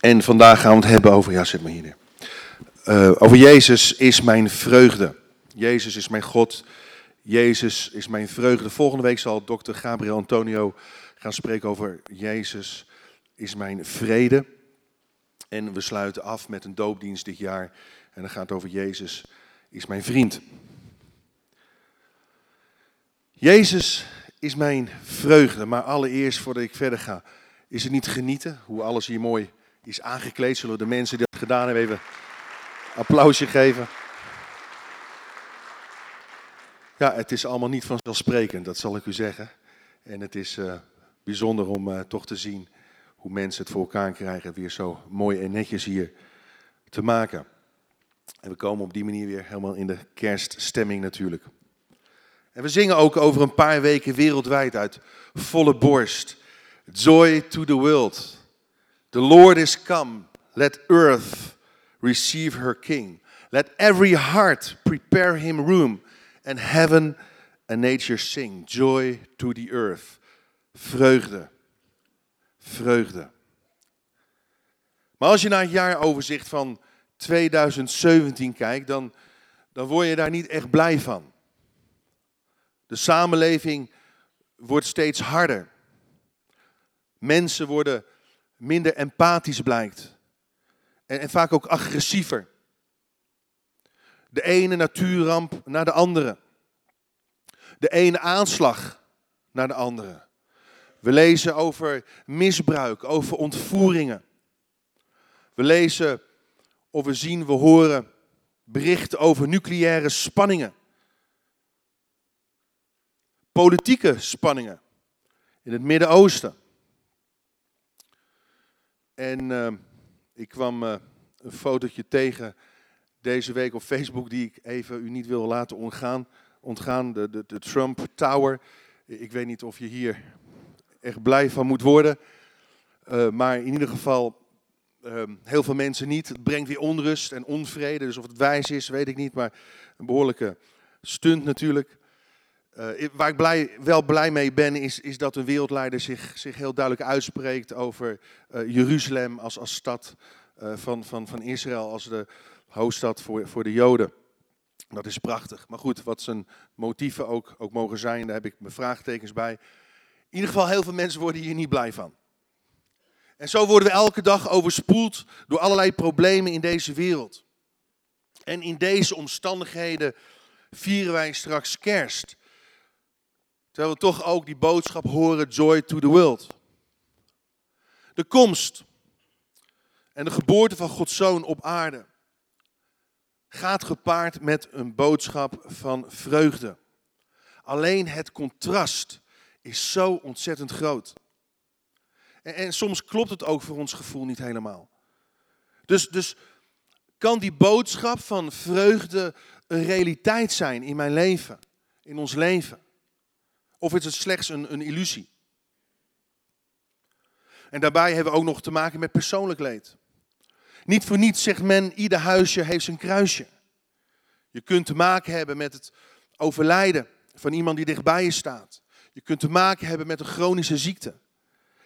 En vandaag gaan we het hebben over, ja zet me hier. Uh, over Jezus is mijn vreugde. Jezus is mijn God. Jezus is mijn vreugde. Volgende week zal dokter Gabriel Antonio gaan spreken over Jezus is mijn vrede. En we sluiten af met een doopdienst dit jaar. En dan gaat het over Jezus is mijn vriend. Jezus is mijn vreugde. Maar allereerst, voordat ik verder ga, is het niet genieten hoe alles hier mooi is aangekleed. Zullen de mensen die dat gedaan hebben even applausje geven? Ja, het is allemaal niet vanzelfsprekend, dat zal ik u zeggen. En het is uh, bijzonder om uh, toch te zien hoe mensen het voor elkaar krijgen, weer zo mooi en netjes hier te maken. En we komen op die manier weer helemaal in de kerststemming natuurlijk. En we zingen ook over een paar weken wereldwijd uit volle borst. Joy to the world. The Lord is come. Let earth receive her king. Let every heart prepare him room. And heaven and nature sing. Joy to the earth. Vreugde. Vreugde. Maar als je naar het jaaroverzicht van 2017 kijkt, dan, dan word je daar niet echt blij van. De samenleving wordt steeds harder. Mensen worden minder empathisch blijkt. En, en vaak ook agressiever. De ene natuurramp naar de andere. De ene aanslag naar de andere. We lezen over misbruik, over ontvoeringen. We lezen of we zien, we horen berichten over nucleaire spanningen. Politieke spanningen in het Midden-Oosten. En uh, ik kwam uh, een fotootje tegen deze week op Facebook die ik even u niet wil laten ontgaan. ontgaan de, de, Trump Tower. Ik weet niet of je hier echt blij van moet worden. Uh, maar in ieder geval, ehm, heel veel mensen niet. Het brengt weer onrust en onvrede. Dus of het wijs is, weet ik niet. Maar een behoorlijke stunt natuurlijk. Uh, waar ik blij, wel blij mee ben, is, is dat een wereldleider zich, zich heel duidelijk uitspreekt over uh, Jeruzalem als, als stad uh, van, van, van Israël, als de hoofdstad voor, voor de Joden. Dat is prachtig. Maar goed, wat zijn motieven ook, ook mogen zijn, daar heb ik mijn vraagtekens bij. In ieder geval, heel veel mensen worden hier niet blij van. En zo worden we elke dag overspoeld door allerlei problemen in deze wereld. En in deze omstandigheden vieren wij straks kerst. Terwijl we toch ook die boodschap horen, joy to the world. De komst en de geboorte van Gods Zoon op aarde gaat gepaard met een boodschap van vreugde. Alleen het contrast is zo ontzettend groot. En, en, soms klopt het ook voor ons gevoel niet helemaal. Dus, dus kan die boodschap van vreugde een realiteit zijn in mijn leven, in ons leven? Of is het slechts een, een illusie? En daarbij hebben we ook nog te maken met persoonlijk leed. Niet voor niets zegt men, ieder huisje heeft zijn kruisje. Je kunt te maken hebben met het overlijden van iemand die dichtbij je staat. Je kunt te maken hebben met een chronische ziekte.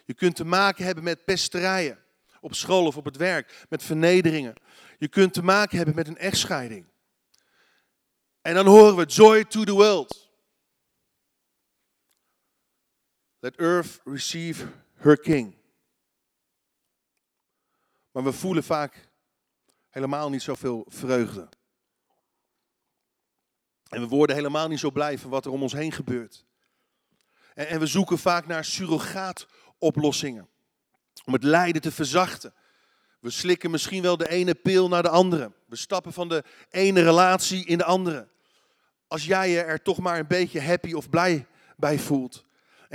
Je kunt te maken hebben met pesterijen op school of op het werk, met vernederingen. Je kunt te maken hebben met een echtscheiding. En dan horen we joy to the world. Let earth receive her king. Maar we voelen vaak helemaal niet zoveel vreugde. En we worden helemaal niet zo blij van wat er om ons heen gebeurt. En, en we zoeken vaak naar surrogaatoplossingen. Om het lijden te verzachten. We slikken misschien wel de ene pil naar de andere. We stappen van de ene relatie in de andere. Als jij je er toch maar een beetje happy of blij bij voelt.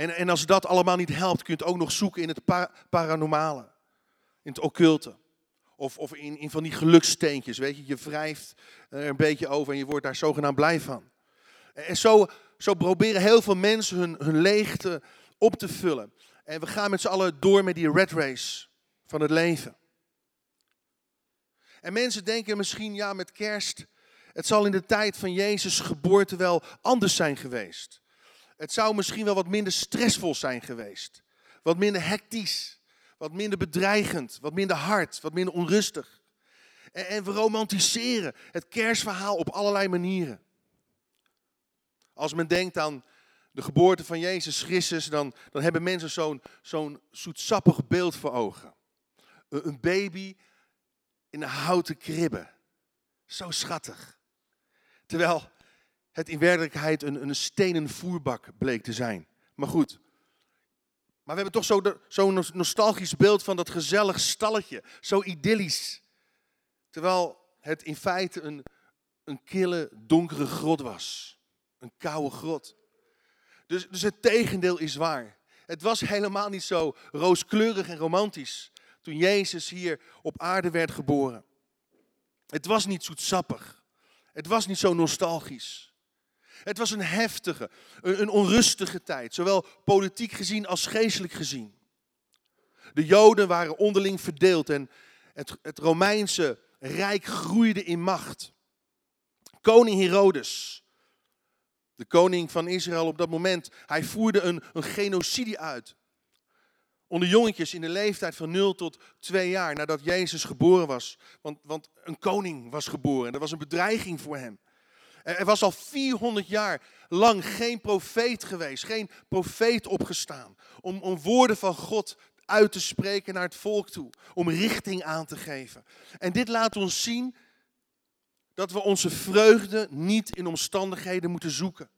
En, en als dat allemaal niet helpt, kun je het ook nog zoeken in het paranormale. In het occulte. Of, of in, in van die geluksteentjes, weet je. Je wrijft er een beetje over en je wordt daar zogenaamd blij van. En zo, zo proberen heel veel mensen hun, hun leegte op te vullen. En we gaan met z'n allen door met die red race van het leven. En mensen denken misschien, ja, met kerst, het zal in de tijd van Jezus' geboorte wel anders zijn geweest. Het zou misschien wel wat minder stressvol zijn geweest. Wat minder hectisch. wat minder bedreigend, wat minder hard, wat minder onrustig. En, en we romantiseren het kerstverhaal op allerlei manieren. Als men denkt aan de geboorte van Jezus Christus, dan, dan hebben mensen zo'n zo'n zoetsappig beeld voor ogen. Een, een baby in een houten kribbe. Zo schattig. Terwijl het in werkelijkheid een, een stenen voerbak bleek te zijn. Maar goed. Maar we hebben toch zo'n zo nostalgisch beeld van dat gezellig stalletje. Zo idyllisch. Terwijl het in feite een, een kille, donkere grot was. Een koude grot. Dus, dus het tegendeel is waar. Het was helemaal niet zo rooskleurig en romantisch toen Jezus hier op aarde werd geboren. Het was niet zoetsappig. Het was niet zo nostalgisch. Het was een heftige, een, onrustige tijd, zowel politiek gezien als geestelijk gezien. De Joden waren onderling verdeeld en het, het Romeinse rijk groeide in macht. Koning Herodes, de koning van Israël op dat moment, hij voerde een, een genocide uit. Onder jongetjes in de leeftijd van 0 tot 2 jaar nadat Jezus geboren was. Want, want een koning was geboren. Dat was een bedreiging voor hem. Er was al 400 jaar lang geen profeet geweest, geen profeet opgestaan. Om, om woorden van God uit te spreken naar het volk toe. Om richting aan te geven. En dit laat ons zien dat we onze vreugde niet in omstandigheden moeten zoeken.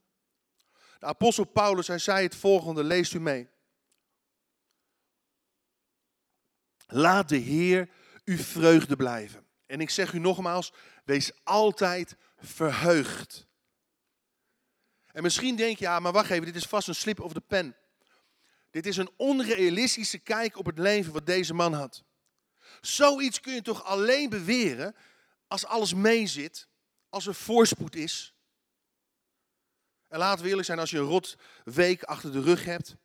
De apostel Paulus, hij zei het volgende, leest u mee. Laat de Heer uw vreugde blijven. En ik zeg u nogmaals, wees altijd verheugd. En misschien denk je, ja, maar wacht even, dit is vast een slip of de pen. Dit is een onrealistische kijk op het leven wat deze man had. Zoiets kun je toch alleen beweren als alles meezit, als er voorspoed is. En laten we eerlijk zijn, als je een rot week achter de rug hebt,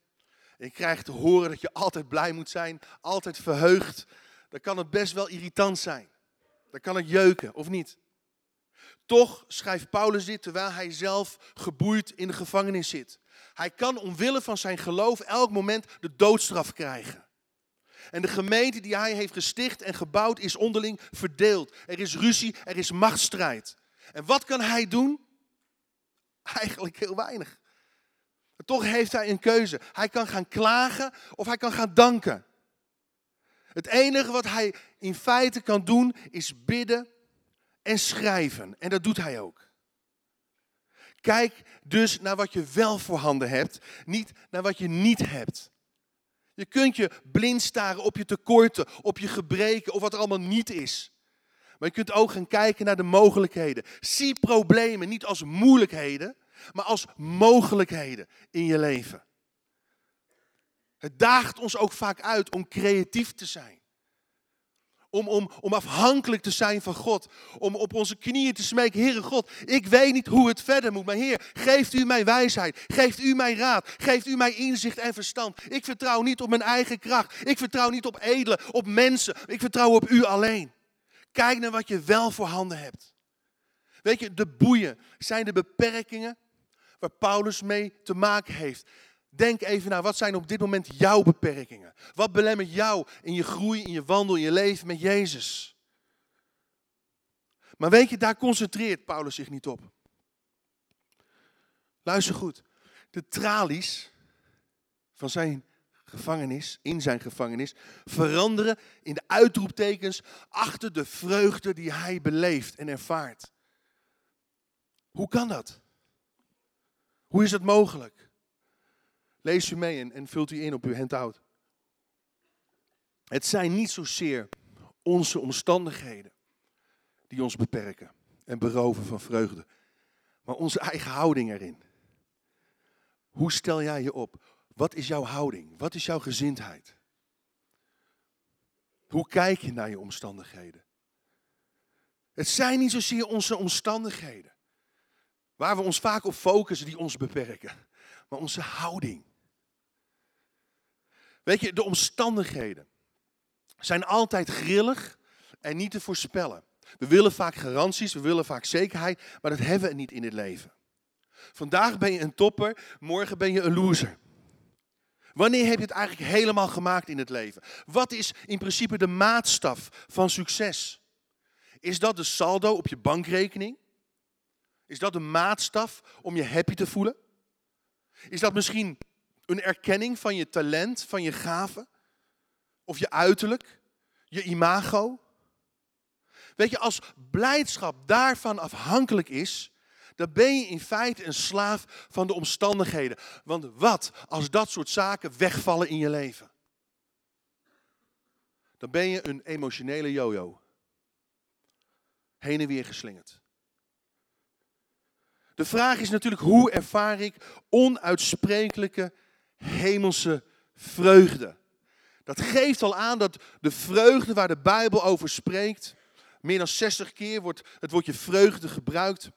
en je krijgt te horen dat je altijd blij moet zijn, altijd verheugd, dan kan het best wel irritant zijn. Dan kan het jeuken, of niet? Toch schrijft Paulus dit terwijl hij zelf geboeid in de gevangenis zit. Hij kan omwille van zijn geloof elk moment de doodstraf krijgen. En de gemeente die hij heeft gesticht en gebouwd is onderling verdeeld. Er is ruzie, er is machtsstrijd. En wat kan hij doen? Eigenlijk heel weinig. toch heeft hij een keuze. Hij kan gaan klagen of hij kan gaan danken. Het enige wat hij in feite kan doen is bidden en schrijven. En dat doet hij ook. Kijk dus naar wat je wel voorhanden hebt, niet naar wat je niet hebt. Je kunt je blind staren op je tekorten, op je gebreken of wat er allemaal niet is. Maar je kunt ook gaan kijken naar de mogelijkheden. Zie problemen niet als moeilijkheden, maar als mogelijkheden in je leven. Het daagt ons ook vaak uit om creatief te zijn. Om, om, om afhankelijk te zijn van God. Om op onze knieën te smeken. Heere God, ik weet niet hoe het verder moet. Maar Heer, geeft u mij wijsheid. Geeft u mij raad. Geeft u mij inzicht en verstand. Ik vertrouw niet op mijn eigen kracht. Ik vertrouw niet op edelen, op mensen. Ik vertrouw op u alleen. Kijk naar wat je wel voor handen hebt. Weet je, de boeien zijn de beperkingen waar Paulus mee te maken heeft. Denk even naar, wat zijn op dit moment jouw beperkingen? Wat belemmert jou in je groei, in je wandel, in je leven met Jezus? Maar weet je, daar concentreert Paulus zich niet op. Luister goed. De tralies van zijn gevangenis, in zijn gevangenis, veranderen in de uitroeptekens achter de vreugde die hij beleeft en ervaart. Hoe kan dat? Hoe is het mogelijk? Lees u mee en, en vult u in op uw handout. Het zijn niet zozeer onze omstandigheden die ons beperken en beroven van vreugde, maar onze eigen houding erin. Hoe stel jij je op? Wat is jouw houding? Wat is jouw gezindheid? Hoe kijk je naar je omstandigheden? Het zijn niet zozeer onze omstandigheden, waar we ons vaak op focussen, die ons beperken, maar onze houding. Weet je, de omstandigheden zijn altijd grillig en niet te voorspellen. We willen vaak garanties, we willen vaak zekerheid, maar dat hebben we niet in het leven. Vandaag ben je een topper, morgen ben je een loser. Wanneer heb je het eigenlijk helemaal gemaakt in het leven? Wat is in principe de maatstaf van succes? Is dat de saldo op je bankrekening? Is dat de maatstaf om je happy te voelen? Is dat misschien een erkenning van je talent, van je gave? Of je uiterlijk? Je imago? Weet je, als blijdschap daarvan afhankelijk is, dan ben je in feite een slaaf van de omstandigheden. Want wat als dat soort zaken wegvallen in je leven? Dan ben je een emotionele jojo. Heen en weer geslingerd. De vraag is natuurlijk, hoe ervaar ik onuitsprekelijke hemelse vreugde? Dat geeft al aan dat de vreugde waar de Bijbel over spreekt, meer dan 60 keer wordt het woordje vreugde gebruikt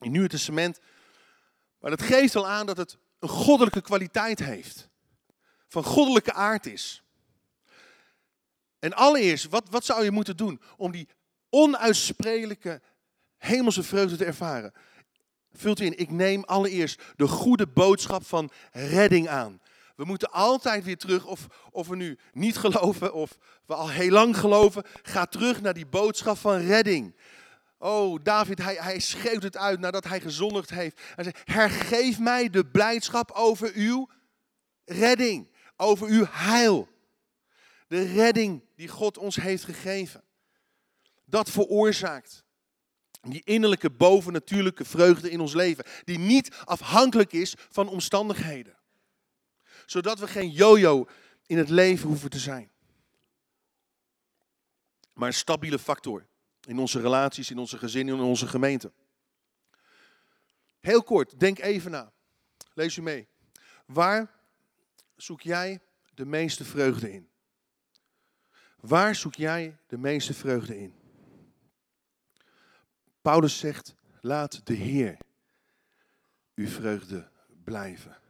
in Nieuwe Testament. Maar dat geeft al aan dat het een goddelijke kwaliteit heeft. Van goddelijke aard is. En allereerst, wat, wat zou je moeten doen om die onuitsprekelijke hemelse vreugde te ervaren? Vult u in, ik neem allereerst de goede boodschap van redding aan. We moeten altijd weer terug, of, of we nu niet geloven of we al heel lang geloven, ga terug naar die boodschap van redding. Oh, David, hij, hij het uit nadat hij gezondigd heeft. Hij zegt, hergeef mij de blijdschap over uw redding, over uw heil. De redding die God ons heeft gegeven. Dat veroorzaakt die innerlijke bovennatuurlijke vreugde in ons leven. Die niet afhankelijk is van omstandigheden. Zodat we geen yo-yo in het leven hoeven te zijn. Maar een stabiele factor in onze relaties, in onze gezinnen, in onze gemeente. Heel kort, denk even na. Lees u mee. Waar zoek jij de meeste vreugde in? Waar zoek jij de meeste vreugde in? Paulus zegt, laat de Heer uw vreugde blijven.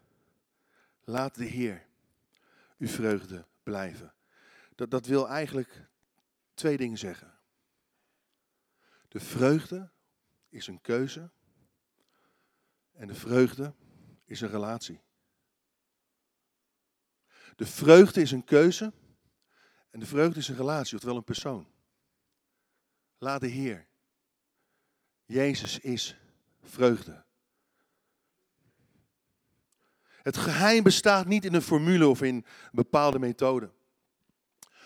Laat de Heer uw vreugde blijven. Dat, dat wil eigenlijk twee dingen zeggen. De vreugde is een keuze en de vreugde is een relatie. De vreugde is een keuze en de vreugde is een relatie, oftewel een persoon. Laat de Heer. Jezus is vreugde. Het geheim bestaat niet in een formule of in een bepaalde methode.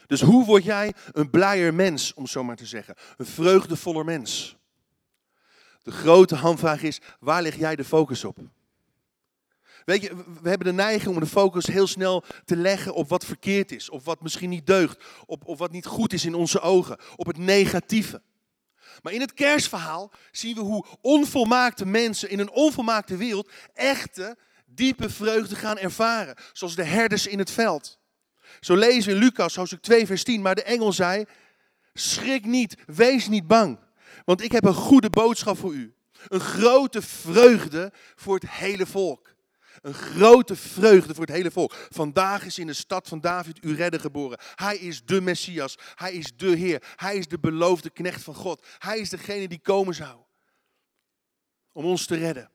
Dus hoe word jij een blijer mens, om zo maar te zeggen? Een vreugdevoller mens. De grote handvraag is, waar leg jij de focus op? Weet je, we hebben de neiging om de focus heel snel te leggen op wat verkeerd is, op wat misschien niet deugt, op, op wat niet goed is in onze ogen, op het negatieve. Maar in het kerstverhaal zien we hoe onvolmaakte mensen in een onvolmaakte wereld echte, diepe vreugde gaan ervaren. Zoals de herders in het veld. Zo lezen we in Lucas, hoofdstuk 2, vers 10. Maar de engel zei, schrik niet, wees niet bang. Want ik heb een goede boodschap voor u. Een grote vreugde voor het hele volk. Een grote vreugde voor het hele volk. Vandaag is in de stad van David uw redder geboren. Hij is de Messias. Hij is de Heer. Hij is de beloofde knecht van God. Hij is degene die komen zou. Om ons te redden.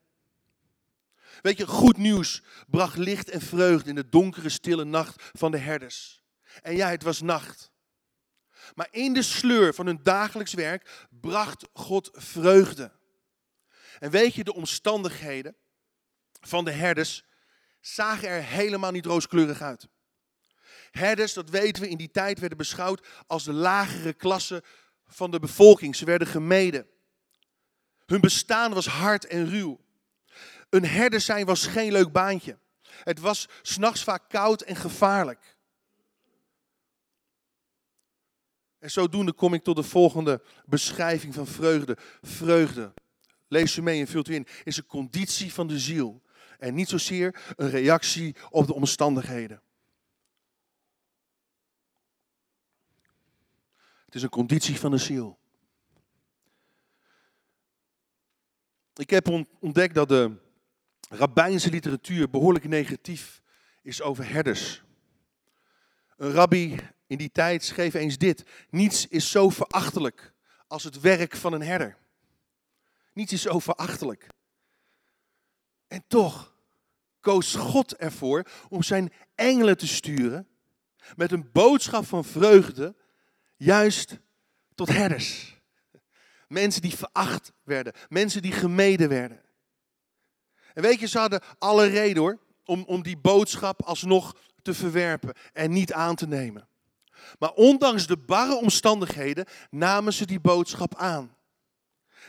Weet je, goed nieuws bracht licht en vreugde in de donkere, stille nacht van de herders. En ja, het was nacht. Maar in de sleur van hun dagelijks werk bracht God vreugde. En weet je, de omstandigheden van de herders zagen er helemaal niet rooskleurig uit. Herders, dat weten we, in die tijd werden beschouwd als de lagere klasse van de bevolking. Ze werden gemeden. Hun bestaan was hard en ruw. Een herder zijn was geen leuk baantje. Het was s'nachts vaak koud en gevaarlijk. En zodoende kom ik tot de volgende beschrijving van vreugde. Vreugde, lees u mee en vult u in, is een conditie van de ziel. En niet zozeer een reactie op de omstandigheden. Het is een conditie van de ziel. Ik heb ontdekt dat de rabbijnse literatuur behoorlijk negatief is over herders. Een rabbi in die tijd schreef eens dit: Niets is zo verachtelijk als het werk van een herder. Niets is zo verachtelijk. En toch koos God ervoor om zijn engelen te sturen met een boodschap van vreugde, juist tot herders. Mensen die veracht werden, mensen die gemeden werden. En weet je, ze hadden alle reden hoor, om, om die boodschap alsnog te verwerpen en niet aan te nemen. Maar ondanks de barre omstandigheden namen ze die boodschap aan.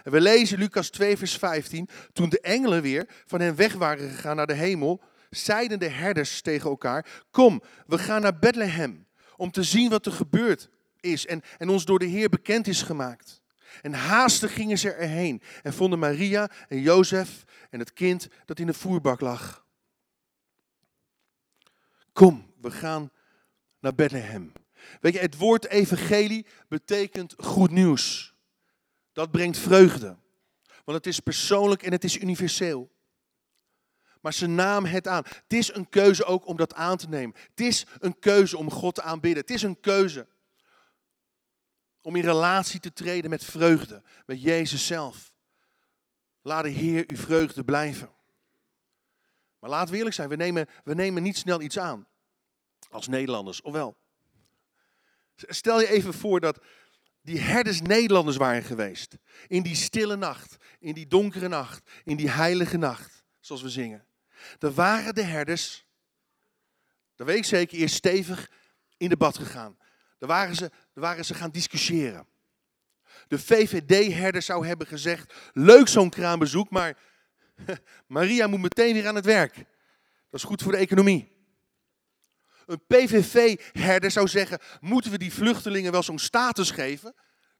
En we lezen Lucas 2, vers 15. Toen de engelen weer van hen weg waren gegaan naar de hemel, zeiden de herders tegen elkaar: Kom, we gaan naar Bethlehem om te zien wat er gebeurd is en, en ons door de Heer bekend is gemaakt. En haastig gingen ze erheen en vonden Maria en Jozef en het kind dat in de voerbak lag. Kom, we gaan naar Bethlehem. Weet je, het woord evangelie betekent goed nieuws. Dat brengt vreugde. Want het is persoonlijk en het is universeel. Maar ze namen het aan. Het is een keuze ook om dat aan te nemen. Het is een keuze om God te aanbidden. Het is een keuze om in relatie te treden met vreugde, met Jezus zelf. Laat de Heer uw vreugde blijven. Maar laten we eerlijk zijn, we nemen, we nemen niet snel iets aan als Nederlanders, of wel? Stel je even voor dat die herders Nederlanders waren geweest. In die stille nacht, in die donkere nacht, in die heilige nacht, zoals we zingen. Dan waren de herders, dat weet ik zeker, eerst stevig in debat gegaan. Dan waren ze, dan waren ze gaan discussiëren. De VVD-herder zou hebben gezegd, leuk zo'n kraambezoek, maar Maria moet meteen weer aan het werk. Dat is goed voor de economie. Een PVV-herder zou zeggen, moeten we die vluchtelingen wel zo'n status geven,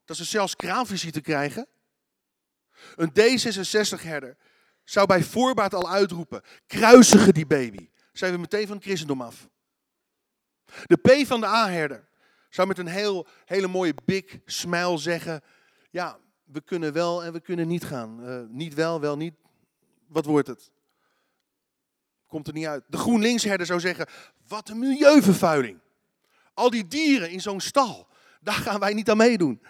dat ze zelfs kraamvisite krijgen? Een D66-herder zou bij voorbaat al uitroepen, kruisigen die baby. Zijn we meteen van het christendom af. De P van de A-herder zou met een heel, hele mooie big smile zeggen, ja, we kunnen wel en we kunnen niet gaan. Uh, niet wel, wel niet. Wat wordt het? Komt er niet uit. De GroenLinksherder zou zeggen, wat een milieuvervuiling. Al die dieren in zo'n stal, daar gaan wij niet aan meedoen.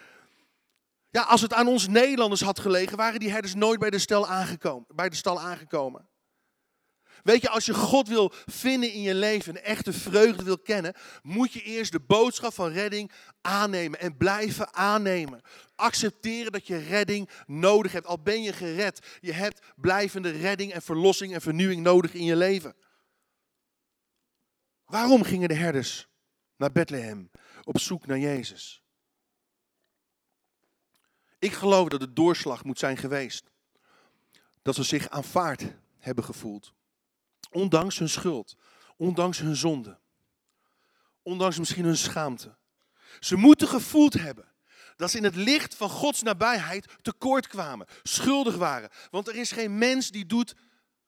Ja, als het aan ons Nederlanders had gelegen, waren die herders nooit bij de, stel aangekomen, bij de stal aangekomen. Weet je, als je God wil vinden in je leven, een echte vreugde wil kennen, moet je eerst de boodschap van redding aannemen en blijven aannemen. Accepteren dat je redding nodig hebt, al ben je gered. Je hebt blijvende redding en verlossing en vernieuwing nodig in je leven. Waarom gingen de herders naar Bethlehem op zoek naar Jezus? Ik geloof dat de doorslag moet zijn geweest dat ze zich aanvaard hebben gevoeld. Ondanks hun schuld, ondanks hun zonde, ondanks misschien hun schaamte. Ze moeten gevoeld hebben dat ze in het licht van Gods nabijheid tekort kwamen, schuldig waren. Want er is geen mens die doet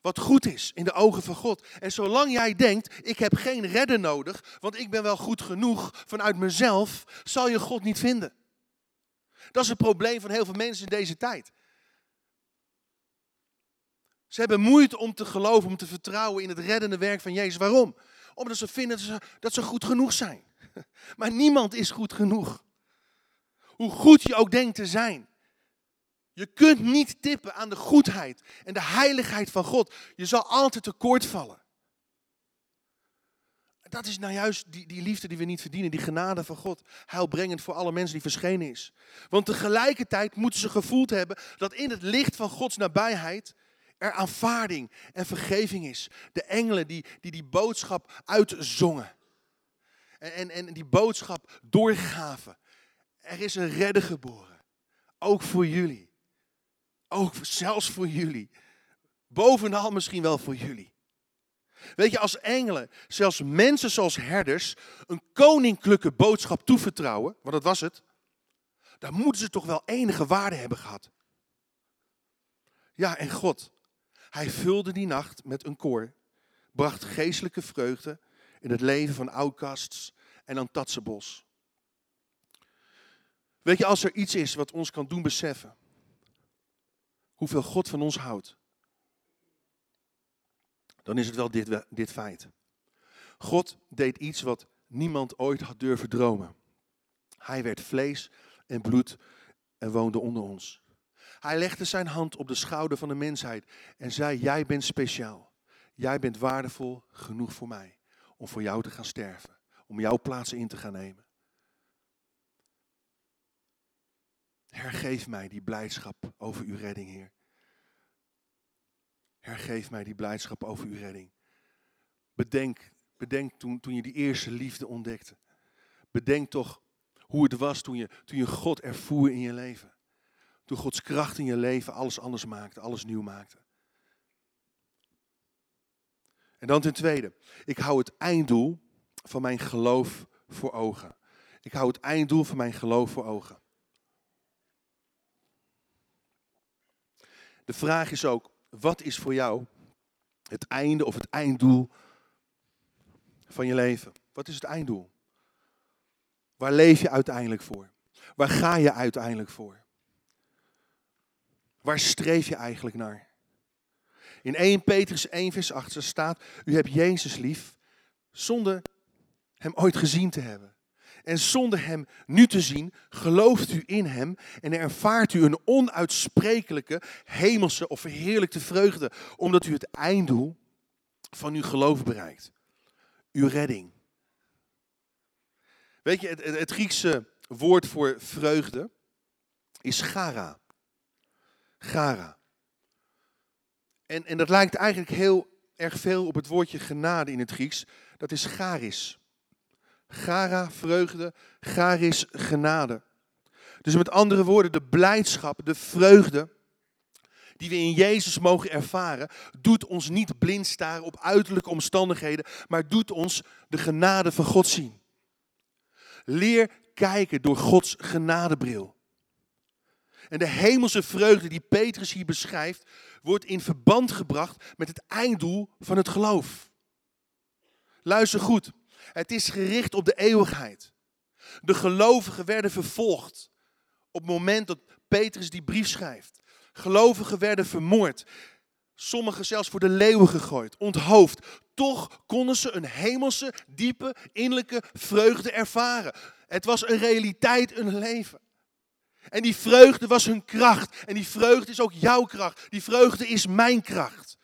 wat goed is in de ogen van God. En zolang jij denkt, ik heb geen redder nodig, want ik ben wel goed genoeg vanuit mezelf, zal je God niet vinden. Dat is het probleem van heel veel mensen in deze tijd. Ze hebben moeite om te geloven, om te vertrouwen in het reddende werk van Jezus. Waarom? Omdat ze vinden dat ze, goed genoeg zijn. Maar niemand is goed genoeg. Hoe goed je ook denkt te zijn. Je kunt niet tippen aan de goedheid en de heiligheid van God. Je zal altijd tekort vallen. Dat is nou juist die, die liefde die we niet verdienen, die genade van God. Heilbrengend voor alle mensen die verschenen is. Want tegelijkertijd moeten ze gevoeld hebben dat in het licht van Gods nabijheid er aanvaarding en vergeving is. De engelen die die, die boodschap uitzongen. En, en, en die boodschap doorgaven. Er is een redder geboren. Ook voor jullie. Ook zelfs voor jullie. Bovenal misschien wel voor jullie. Weet je, als engelen, zelfs mensen zoals herders, een koninklijke boodschap toevertrouwen, want dat was het, dan moeten ze toch wel enige waarde hebben gehad. Ja, en God, hij vulde die nacht met een koor, bracht geestelijke vreugde in het leven van outcasts en Antatsebos. Weet je, als er iets is wat ons kan doen beseffen hoeveel God van ons houdt, dan is het wel dit, dit feit. God deed iets wat niemand ooit had durven dromen. Hij werd vlees en bloed en woonde onder ons. Hij legde zijn hand op de schouder van de mensheid en zei: Jij bent speciaal. jij bent waardevol genoeg voor mij om voor jou te gaan sterven, om jouw plaatsen in te gaan nemen. Hergeef mij die blijdschap over uw redding, Heer. Hergeef mij die blijdschap over uw redding. Bedenk, bedenk toen, toen je die eerste liefde ontdekte. Bedenk toch hoe het was toen je, toen je God ervoer in je leven. Toen Gods kracht in je leven alles anders maakte, alles nieuw maakte. En dan ten tweede, ik hou het einddoel van mijn geloof voor ogen. Ik hou het einddoel van mijn geloof voor ogen. De vraag is ook, wat is voor jou het einde of het einddoel van je leven? Wat is het einddoel? Waar leef je uiteindelijk voor? Waar ga je uiteindelijk voor? Waar streef je eigenlijk naar? In 1 Petrus 1 vers 8 staat, u hebt Jezus lief zonder hem ooit gezien te hebben. En zonder hem nu te zien, gelooft u in hem en ervaart u een onuitsprekelijke hemelse of verheerlijkte vreugde, omdat u het einddoel van uw geloof bereikt. Uw redding. Weet je, het, het Griekse woord voor vreugde is gara. Gara. En, en dat lijkt eigenlijk heel erg veel op het woordje genade in het Grieks. Dat is charis. Gara, vreugde, charis, genade. Dus met andere woorden, de blijdschap, de vreugde die we in Jezus mogen ervaren, doet ons niet blind staren op uiterlijke omstandigheden, maar doet ons de genade van God zien. Leer kijken door Gods genadebril. En de hemelse vreugde die Petrus hier beschrijft, wordt in verband gebracht met het einddoel van het geloof. Luister goed, het is gericht op de eeuwigheid. De gelovigen werden vervolgd op het moment dat Petrus die brief schrijft. Gelovigen werden vermoord. Sommigen zelfs voor de leeuwen gegooid, onthoofd. Toch konden ze een hemelse, diepe, innerlijke vreugde ervaren. Het was een realiteit hun leven. En die vreugde was hun kracht. En die vreugde is ook jouw kracht. Die vreugde is mijn kracht.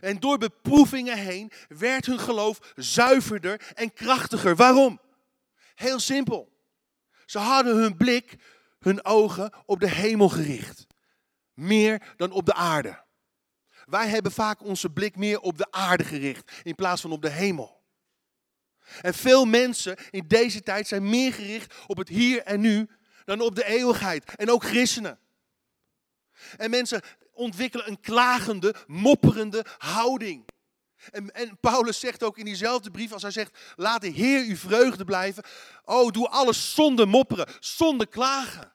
En door beproevingen heen werd hun geloof zuiverder en krachtiger. Waarom? Heel simpel. Ze hadden hun blik, hun ogen op de hemel gericht. Meer dan op de aarde. Wij hebben vaak onze blik meer op de aarde gericht in plaats van op de hemel. En veel mensen in deze tijd zijn meer gericht op het hier en nu dan op de eeuwigheid. En ook christenen. En mensen ontwikkelen een klagende, mopperende houding. En, en, Paulus zegt ook in diezelfde brief, als hij zegt, laat de Heer uw vreugde blijven. Oh, doe alles zonder mopperen, zonder klagen.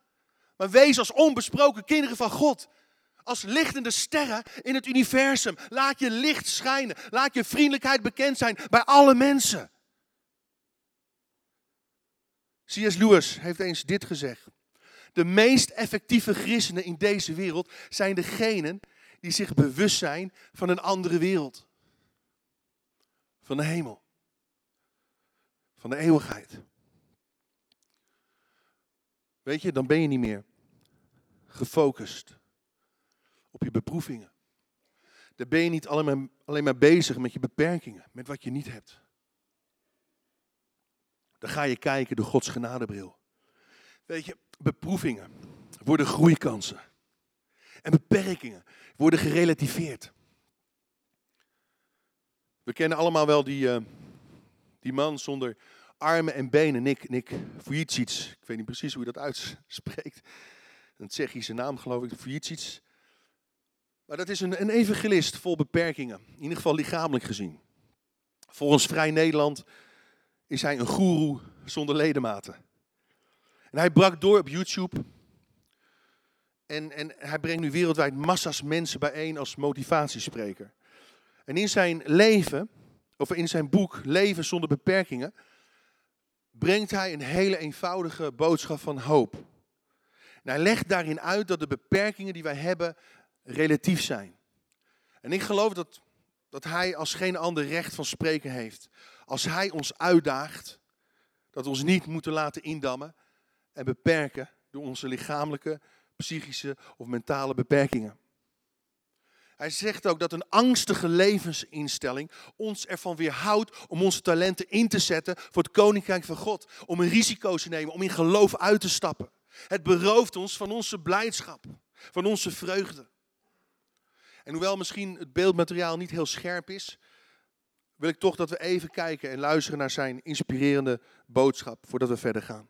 Maar wees als onbesproken kinderen van God. Als lichtende sterren in het universum. Laat je licht schijnen. Laat je vriendelijkheid bekend zijn bij alle mensen. C.S. Lewis heeft eens dit gezegd. De meest effectieve christenen in deze wereld zijn degenen die zich bewust zijn van een andere wereld. Van de hemel. Van de eeuwigheid. Weet je, dan ben je niet meer gefocust op je beproevingen. Dan ben je niet alleen maar, alleen maar bezig met je beperkingen, met wat je niet hebt. Ga je kijken door Gods genadebril. Weet je, beproevingen worden groeikansen. En beperkingen worden gerelativeerd. We kennen allemaal wel die, uh, die man zonder armen en benen, Nick, Nick. Ik weet niet precies hoe je dat uitspreekt. Een Tsjechische naam geloof ik, Vujicic. Maar dat is een, een evangelist vol beperkingen, in ieder geval lichamelijk gezien. Volgens Vrij Nederland is hij een goeroe zonder ledematen. En hij brak door op YouTube. En, en hij brengt nu wereldwijd massa's mensen bijeen als motivatiespreker. En in zijn leven, of in zijn boek Leven zonder beperkingen, brengt hij een hele eenvoudige boodschap van hoop. Hij legt daarin uit dat de beperkingen die wij hebben relatief zijn. En ik geloof dat, dat hij als geen ander recht van spreken heeft. Als hij ons uitdaagt, dat we ons niet moeten laten indammen en beperken door onze lichamelijke, psychische of mentale beperkingen. Hij zegt ook dat een angstige levensinstelling ons ervan weerhoudt om onze talenten in te zetten voor het koninkrijk van God. Om een risico te nemen, om in geloof uit te stappen. Het berooft ons van onze blijdschap, van onze vreugde. En hoewel misschien het beeldmateriaal niet heel scherp is, wil ik toch dat we even kijken en luisteren naar zijn inspirerende boodschap voordat we verder gaan.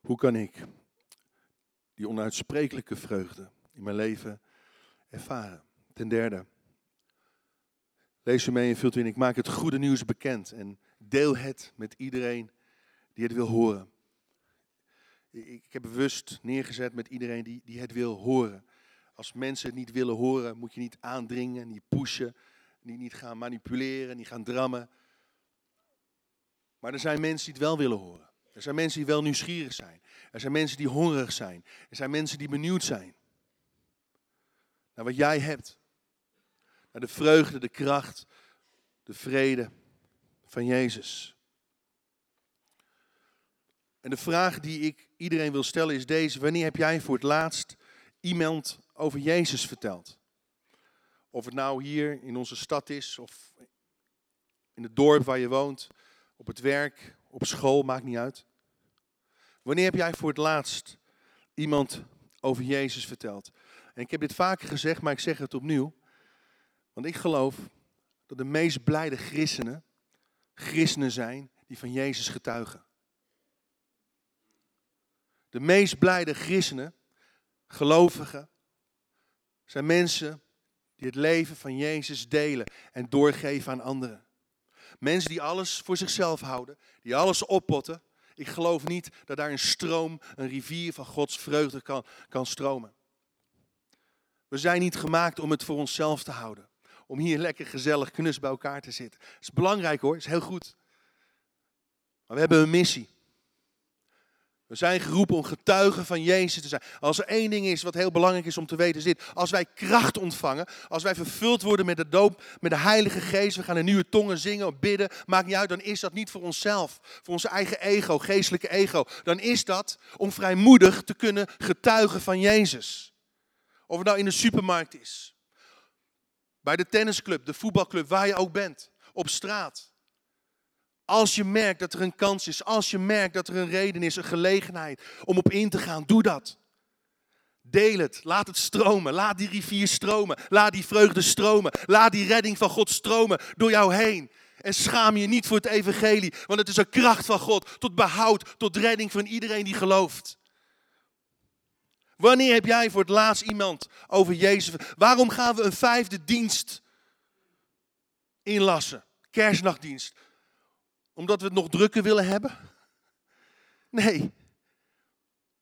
Hoe kan ik die onuitsprekelijke vreugde in mijn leven ervaren? Ten derde, Lees u mee en vult u in. Ik maak het goede nieuws bekend en deel het met iedereen die het wil horen. Ik heb bewust neergezet met iedereen die, die het wil horen. Als mensen het niet willen horen, moet je niet aandringen, niet pushen, niet, niet gaan manipuleren, niet gaan drammen. Maar er zijn mensen die het wel willen horen. Er zijn mensen die wel nieuwsgierig zijn. Er zijn mensen die hongerig zijn. Er zijn mensen die benieuwd zijn. Naar wat jij hebt. Naar de vreugde, de kracht, de vrede van Jezus. En de vraag die ik iedereen wil stellen is deze. Wanneer heb jij voor het laatst iemand over Jezus verteld? Of het nou hier in onze stad is of in het dorp waar je woont, op het werk, op school, maakt niet uit. Wanneer heb jij voor het laatst iemand over Jezus verteld? En ik heb dit vaker gezegd, maar ik zeg het opnieuw. Want ik geloof dat de meest blijde christenen, christenen zijn die van Jezus getuigen. De meest blijde christenen, gelovigen, zijn mensen die het leven van Jezus delen en doorgeven aan anderen. Mensen die alles voor zichzelf houden, die alles oppotten. Ik geloof niet dat daar een stroom, een rivier van Gods vreugde kan, kan stromen. We zijn niet gemaakt om het voor onszelf te houden. Om hier lekker gezellig knus bij elkaar te zitten. Dat is belangrijk hoor, dat is heel goed. Maar we hebben een missie. We zijn geroepen om getuigen van Jezus te zijn. Als er één ding is wat heel belangrijk is om te weten, dit. Als wij kracht ontvangen, als wij vervuld worden met de doop, met de Heilige Geest, we gaan in nieuwe tongen zingen, bidden, maakt niet uit, dan is dat niet voor onszelf, voor onze eigen ego, geestelijke ego. Dan is dat om vrijmoedig te kunnen getuigen van Jezus. Of het nou in de supermarkt is, bij de tennisclub, de voetbalclub, waar je ook bent, op straat. Als je merkt dat er een kans is, als je merkt dat er een reden is, een gelegenheid om op in te gaan, doe dat. Deel het, laat het stromen, laat die rivier stromen, laat die vreugde stromen, laat die redding van God stromen door jou heen. En schaam je niet voor het evangelie, want het is een kracht van God tot behoud, tot redding van iedereen die gelooft. Wanneer heb jij voor het laatst iemand over Jezus? Waarom gaan we een vijfde dienst inlassen? Kerstnachtdienst omdat we het nog drukker willen hebben? Nee.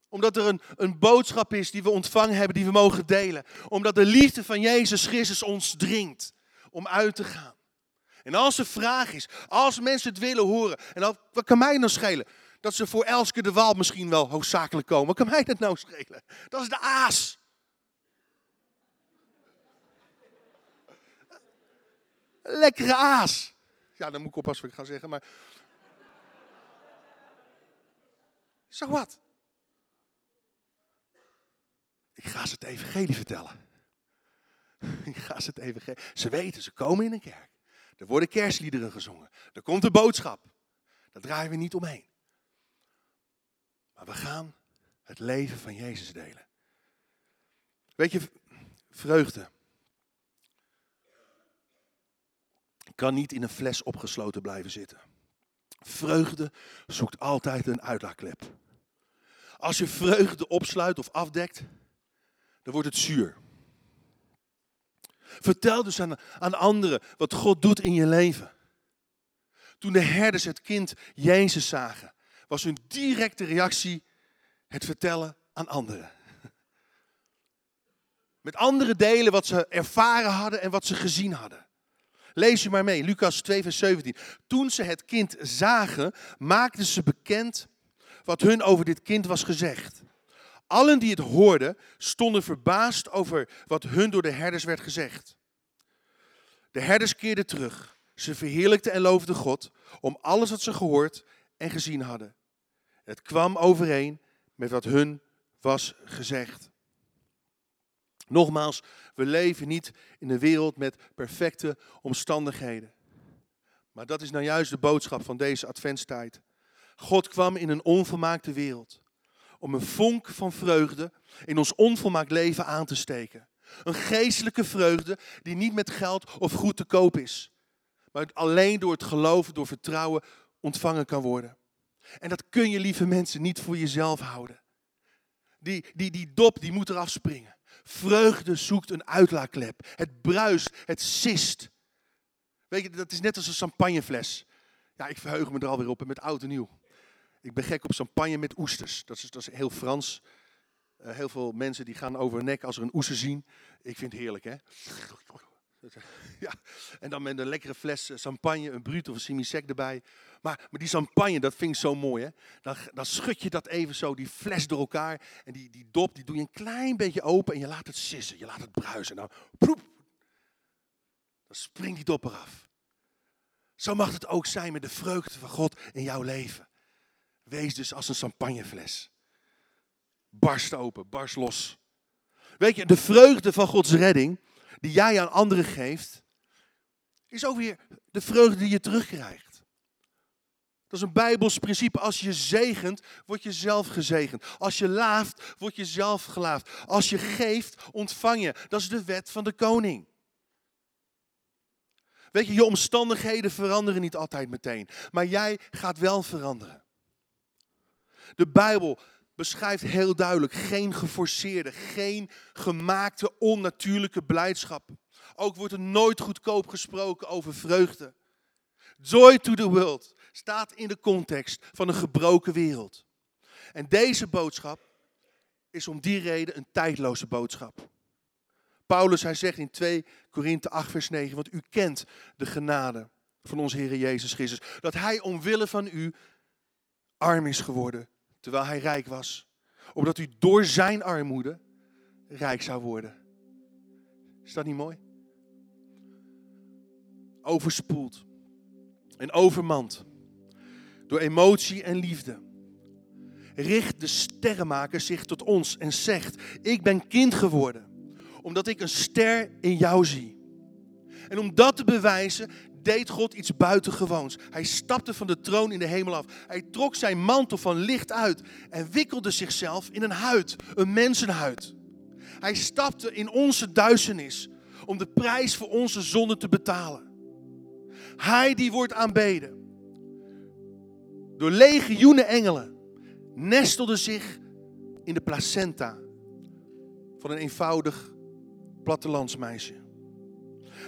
Omdat er een, een boodschap is die we ontvangen hebben, die we mogen delen. Omdat de liefde van Jezus Christus ons dringt om uit te gaan. En als er vraag is, als mensen het willen horen, en dan, wat kan mij nou schelen? Dat ze voor Elske de Waal misschien wel hoofdzakelijk komen. Wat kan mij dat nou schelen? Dat is de aas. Lekkere aas. Ja, dan moet ik oppassen wat ik ga zeggen, maar... Zo wat? Ik ga ze het evangelie vertellen. Ik ga ze het evangelie... Ze weten, ze komen in een kerk. Er worden kerstliederen gezongen. Er komt een boodschap. Daar draaien we niet omheen. Maar we gaan het leven van Jezus delen. Weet je, vreugde kan niet in een fles opgesloten blijven zitten. Vreugde zoekt altijd een uitlaatklep. Als je vreugde opsluit of afdekt, dan wordt het zuur. Vertel dus aan, aan anderen wat God doet in je leven. Toen de herders het kind Jezus zagen, was hun directe reactie het vertellen aan anderen. Met andere delen wat ze ervaren hadden en wat ze gezien hadden. Lees je maar mee, Lucas 2, vers 17. Toen ze het kind zagen, maakten ze bekend wat hun over dit kind was gezegd. Allen die het hoorden, stonden verbaasd over wat hun door de herders werd gezegd. De herders keerden terug. Ze verheerlijkten en loofden God om alles wat ze gehoord en gezien hadden. Het kwam overeen met wat hun was gezegd. Nogmaals, we leven niet in een wereld met perfecte omstandigheden. Maar dat is nou juist de boodschap van deze adventstijd. God kwam in een onvolmaakte wereld om een vonk van vreugde in ons onvolmaakt leven aan te steken. Een geestelijke vreugde die niet met geld of goed te koop is, maar alleen door het geloven, door vertrouwen ontvangen kan worden. En dat kun je, lieve mensen, niet voor jezelf houden. Die, die, die dop, die moet eraf springen. Vreugde zoekt een uitlaatklep. Het bruist, het sist. Weet je, dat is net als een champagnefles. Ja, ik verheug me er alweer op en met oud en nieuw. Ik ben gek op champagne met oesters. Dat is, dat is heel Frans. Uh, heel veel mensen die gaan over nek als ze een oester zien. Ik vind het heerlijk, hè? Ja, en dan met een lekkere fles champagne, een bruut of een semi-sec erbij. Maar, maar die champagne, dat vind ik zo mooi, hè? Dan, dan schud je dat even zo, die fles door elkaar. En die, die dop, die doe je een klein beetje open en je laat het sissen. Je laat het bruisen. Nou. Dan springt die dop eraf. Zo mag het ook zijn met de vreugde van God in jouw leven. Wees dus als een champagnefles. Barst open, barst los. Weet je, de vreugde van Gods redding, die jij aan anderen geeft, is ook weer de vreugde die je terugkrijgt. Dat is een Bijbels principe. Als je zegent, word je zelf gezegend. Als je laaft, word je zelf gelaafd. Als je geeft, ontvang je. Dat is de wet van de koning. Weet je, je omstandigheden veranderen niet altijd meteen. Maar jij gaat wel veranderen. De Bijbel beschrijft heel duidelijk geen geforceerde, geen gemaakte, onnatuurlijke blijdschap. Ook wordt er nooit goedkoop gesproken over vreugde. Joy to the world staat in de context van een gebroken wereld. En deze boodschap is om die reden een tijdloze boodschap. Paulus, hij zegt in 2 Korinthe 8, vers 9, want u kent de genade van onze Heer Jezus Christus. Dat hij omwille van u arm is geworden, terwijl hij rijk was. Opdat u door zijn armoede rijk zou worden. Is dat niet mooi? Overspoeld en overmand door emotie en liefde. Richt de sterrenmaker zich tot ons en zegt: Ik ben kind geworden, omdat ik een ster in jou zie. En om dat te bewijzen, deed God iets buitengewoons. Hij stapte van de troon in de hemel af. Hij trok zijn mantel van licht uit en wikkelde zichzelf in een huid, een mensenhuid. Hij stapte in onze duisternis om de prijs voor onze zonde te betalen. Hij die wordt aanbeden door legioenen engelen, nestelde zich in de placenta van een eenvoudig plattelandsmeisje.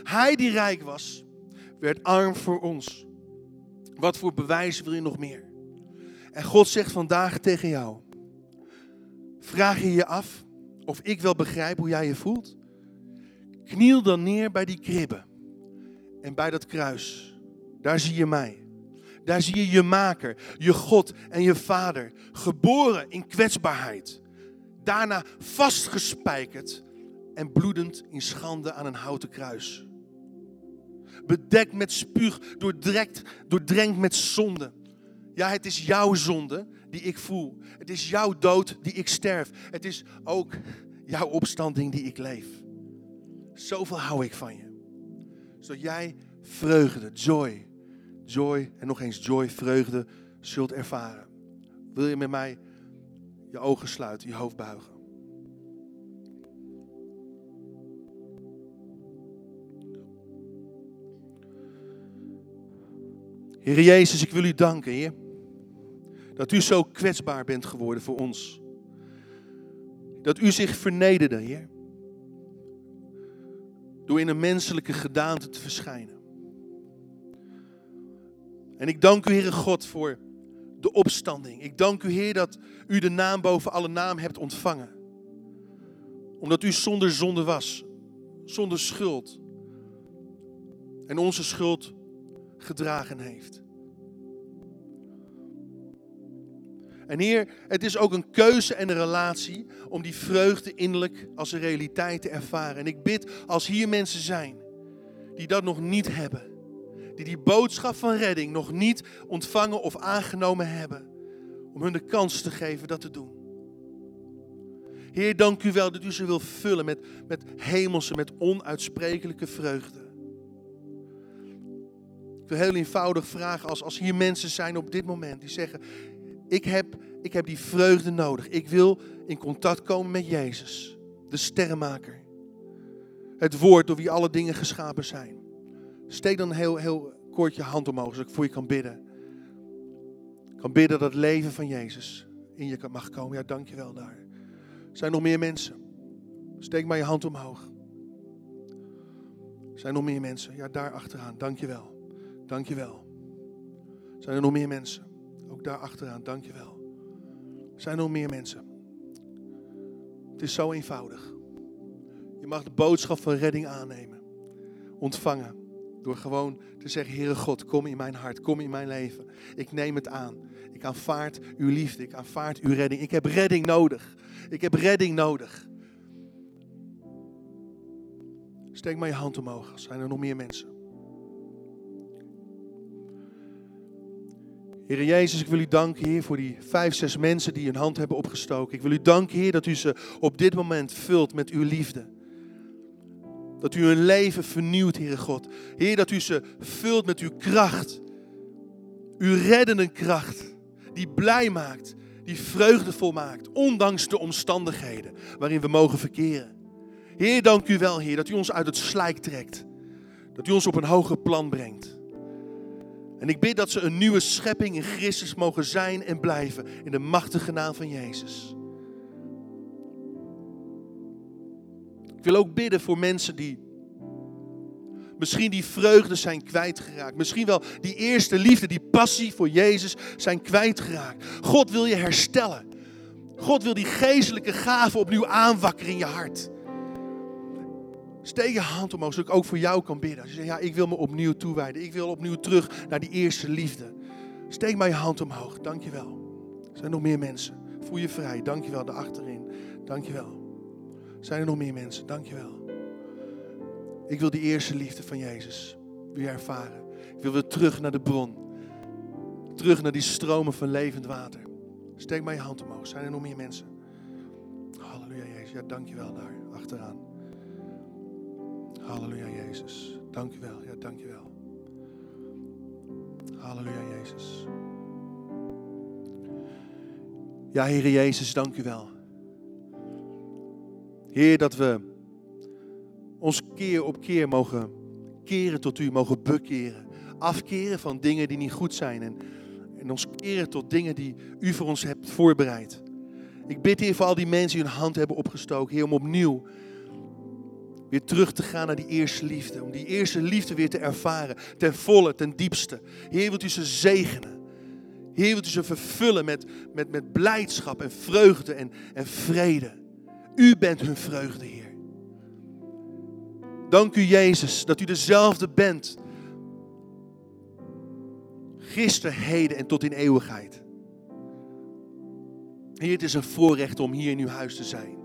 Hij die rijk was, werd arm voor ons. Wat voor bewijs wil je nog meer? En God zegt vandaag tegen jou: Vraag je je af of ik wel begrijp hoe jij je voelt? Kniel dan neer bij die kribben en bij dat kruis. Daar zie je mij. Daar zie je je maker, je God en je vader, geboren in kwetsbaarheid. Daarna vastgespijkerd en bloedend in schande aan een houten kruis. Bedekt met spuug, doordrenkt, doordrenkt met zonde. Ja, het is jouw zonde die ik voel. Het is jouw dood die ik sterf. Het is ook jouw opstanding die ik leef. Zoveel hou ik van je. Zodat jij vreugde, joy, joy en nog eens joy, vreugde zult ervaren. Wil je met mij je ogen sluiten, je hoofd buigen? Heer Jezus, ik wil u danken, Heer. Dat u zo kwetsbaar bent geworden voor ons. Dat u zich vernederde, Heer. Door in een menselijke gedaante te verschijnen. En ik dank u, Heere God, voor de opstanding. Ik dank u, Heer, dat u de naam boven alle naam hebt ontvangen. Omdat u zonder zonde was, zonder schuld. En onze schuld gedragen heeft. En Heer, het is ook een keuze en een relatie om die vreugde innerlijk als een realiteit te ervaren. En ik bid als hier mensen zijn die dat nog niet hebben die die boodschap van redding nog niet ontvangen of aangenomen hebben, om hun de kans te geven dat te doen. Heer, dank u wel dat u ze wil vullen met, met hemelse, met onuitsprekelijke vreugde. Heel eenvoudig vragen, als, als hier mensen zijn op dit moment die zeggen, ik heb, ik heb die vreugde nodig. Ik wil in contact komen met Jezus, de sterrenmaker. Het woord door wie alle dingen geschapen zijn. Steek dan heel, heel kort je hand omhoog, zodat ik voor je kan bidden. Ik kan bidden dat het leven van Jezus in je mag komen. Ja, dank je wel daar. Er zijn nog meer mensen. Steek maar je hand omhoog. Zijn er nog meer mensen? Ja, daar achteraan. Dankjewel. Dankjewel. Zijn er nog meer mensen? Ook daar achteraan. Dankjewel. Zijn er nog meer mensen? Het is zo eenvoudig. Je mag de boodschap van redding aannemen. Ontvangen. Door gewoon te zeggen, Heere God, kom in mijn hart, kom in mijn leven. Ik neem het aan. Ik aanvaard uw liefde, ik aanvaard uw redding. Ik heb redding nodig. Ik heb redding nodig. Steek maar je hand omhoog. Zijn er nog meer mensen? Heer Jezus, ik wil u danken, Heer, voor die vijf, zes mensen die hun hand hebben opgestoken. Ik wil u danken, Heer, dat u ze op dit moment vult met uw liefde. Dat u hun leven vernieuwt, Heere God. Heer, dat u ze vult met uw kracht. Uw reddende kracht. Die blij maakt. Die vreugdevol maakt. Ondanks de omstandigheden waarin we mogen verkeren. Heer, dank u wel, Heer, dat u ons uit het slijk trekt. Dat u ons op een hoger plan brengt. En ik bid dat ze een nieuwe schepping in Christus mogen zijn en blijven. In de machtige naam van Jezus. Ik wil ook bidden voor mensen die misschien die vreugde zijn kwijtgeraakt. Misschien wel die eerste liefde, die passie voor Jezus zijn kwijtgeraakt. God wil je herstellen. God wil die geestelijke gaven opnieuw aanwakkeren in je hart. Steek je hand omhoog, zodat ik ook voor jou kan bidden. Als je zegt, ja, ik wil me opnieuw toewijden. Ik wil opnieuw terug naar die eerste liefde. Steek maar je hand omhoog. Dankjewel. Er zijn nog meer mensen. Voel je vrij. Dankjewel, daarachterin. Dankjewel. Zijn er nog meer mensen? Dankjewel. Ik wil die eerste liefde van Jezus weer ervaren. Ik wil weer terug naar de bron. Terug naar die stromen van levend water. Steek maar je hand omhoog. Zijn er nog meer mensen? Halleluja, Jezus. Ja, dankjewel daar, achteraan. Halleluja, Jezus. Dankjewel. Ja, dankjewel. Halleluja, Jezus. Ja, Heere Jezus, dank u wel. Heer, dat we ons keer op keer mogen keren tot u, mogen bekeren. Afkeren van dingen die niet goed zijn. En, en ons keren tot dingen die u voor ons hebt voorbereid. Ik bid Heer voor al die mensen die hun hand hebben opgestoken. Heer, om opnieuw weer terug te gaan naar die eerste liefde. Om die eerste liefde weer te ervaren. Ten volle, ten diepste. Heer, wilt u ze zegenen. Heer, wilt u ze vervullen met, met, met blijdschap en vreugde en, en vrede. U bent hun vreugde, Heer. Dank u, Jezus, dat u dezelfde bent. Gisteren, heden en tot in eeuwigheid. Heer, het is een voorrecht om hier in uw huis te zijn.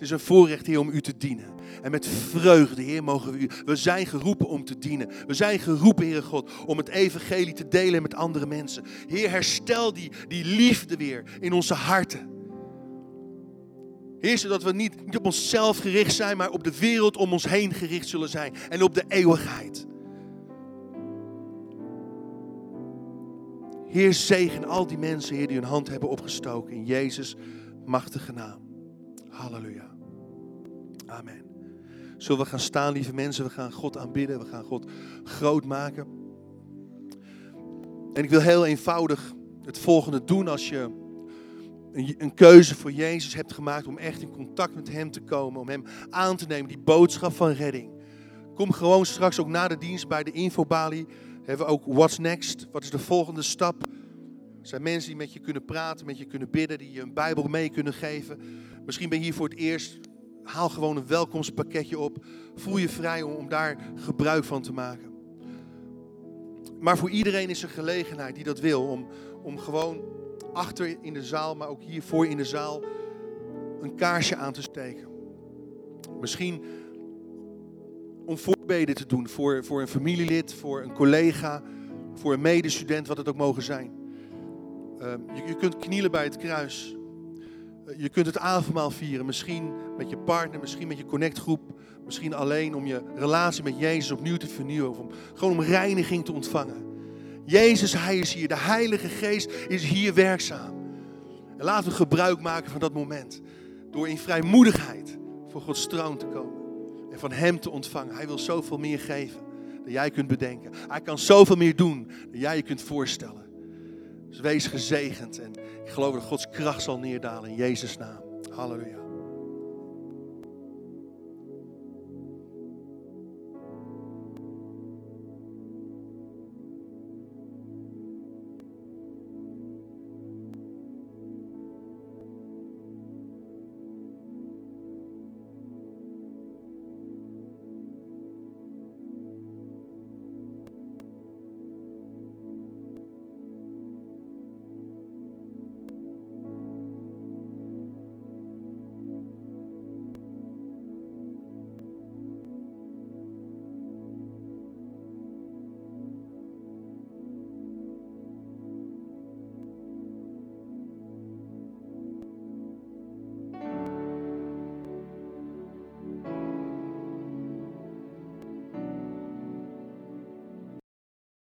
Het is een voorrecht, Heer, om u te dienen. En met vreugde, Heer, mogen we u. We zijn geroepen om te dienen. We zijn geroepen, Heer God, om het evangelie te delen met andere mensen. Heer, herstel die, die liefde weer in onze harten. Heer, zodat we niet, niet op onszelf gericht zijn, maar op de wereld om ons heen gericht zullen zijn. En op de eeuwigheid. Heer, zegen al die mensen, Heer, die hun hand hebben opgestoken. In Jezus' machtige naam. Halleluja. Amen. Zullen we gaan staan, lieve mensen? We gaan God aanbidden. We gaan God groot maken. En ik wil heel eenvoudig het volgende doen als je een, keuze voor Jezus hebt gemaakt om echt in contact met Hem te komen, om Hem aan te nemen, die boodschap van redding. Kom gewoon straks ook na de dienst bij de infobalie. Hebben we ook What's Next? Wat is de volgende stap? Er zijn mensen die met je kunnen praten, met je kunnen bidden, die je een Bijbel mee kunnen geven. Misschien ben je hier voor het eerst. Haal gewoon een welkomstpakketje op. Voel je vrij om, daar gebruik van te maken. Maar voor iedereen is er gelegenheid die dat wil om, om gewoon achter in de zaal, maar ook hier voor in de zaal, een kaarsje aan te steken. Misschien om voorbeden te doen voor, voor een familielid, voor een collega, voor een medestudent, wat het ook mogen zijn. Uh, je, je, kunt knielen bij het kruis. Uh, je kunt het avondmaal vieren, misschien met je partner, misschien met je connectgroep, misschien alleen om je relatie met Jezus opnieuw te vernieuwen, of om, gewoon om reiniging te ontvangen. Jezus, Hij is hier. De Heilige Geest is hier werkzaam. En laten we gebruik maken van dat moment. Door in vrijmoedigheid voor Gods troon te komen. En van Hem te ontvangen. Hij wil zoveel meer geven dan jij kunt bedenken. Hij kan zoveel meer doen dan jij je kunt voorstellen. Dus wees gezegend. En ik geloof dat Gods kracht zal neerdalen in Jezus' naam. Halleluja.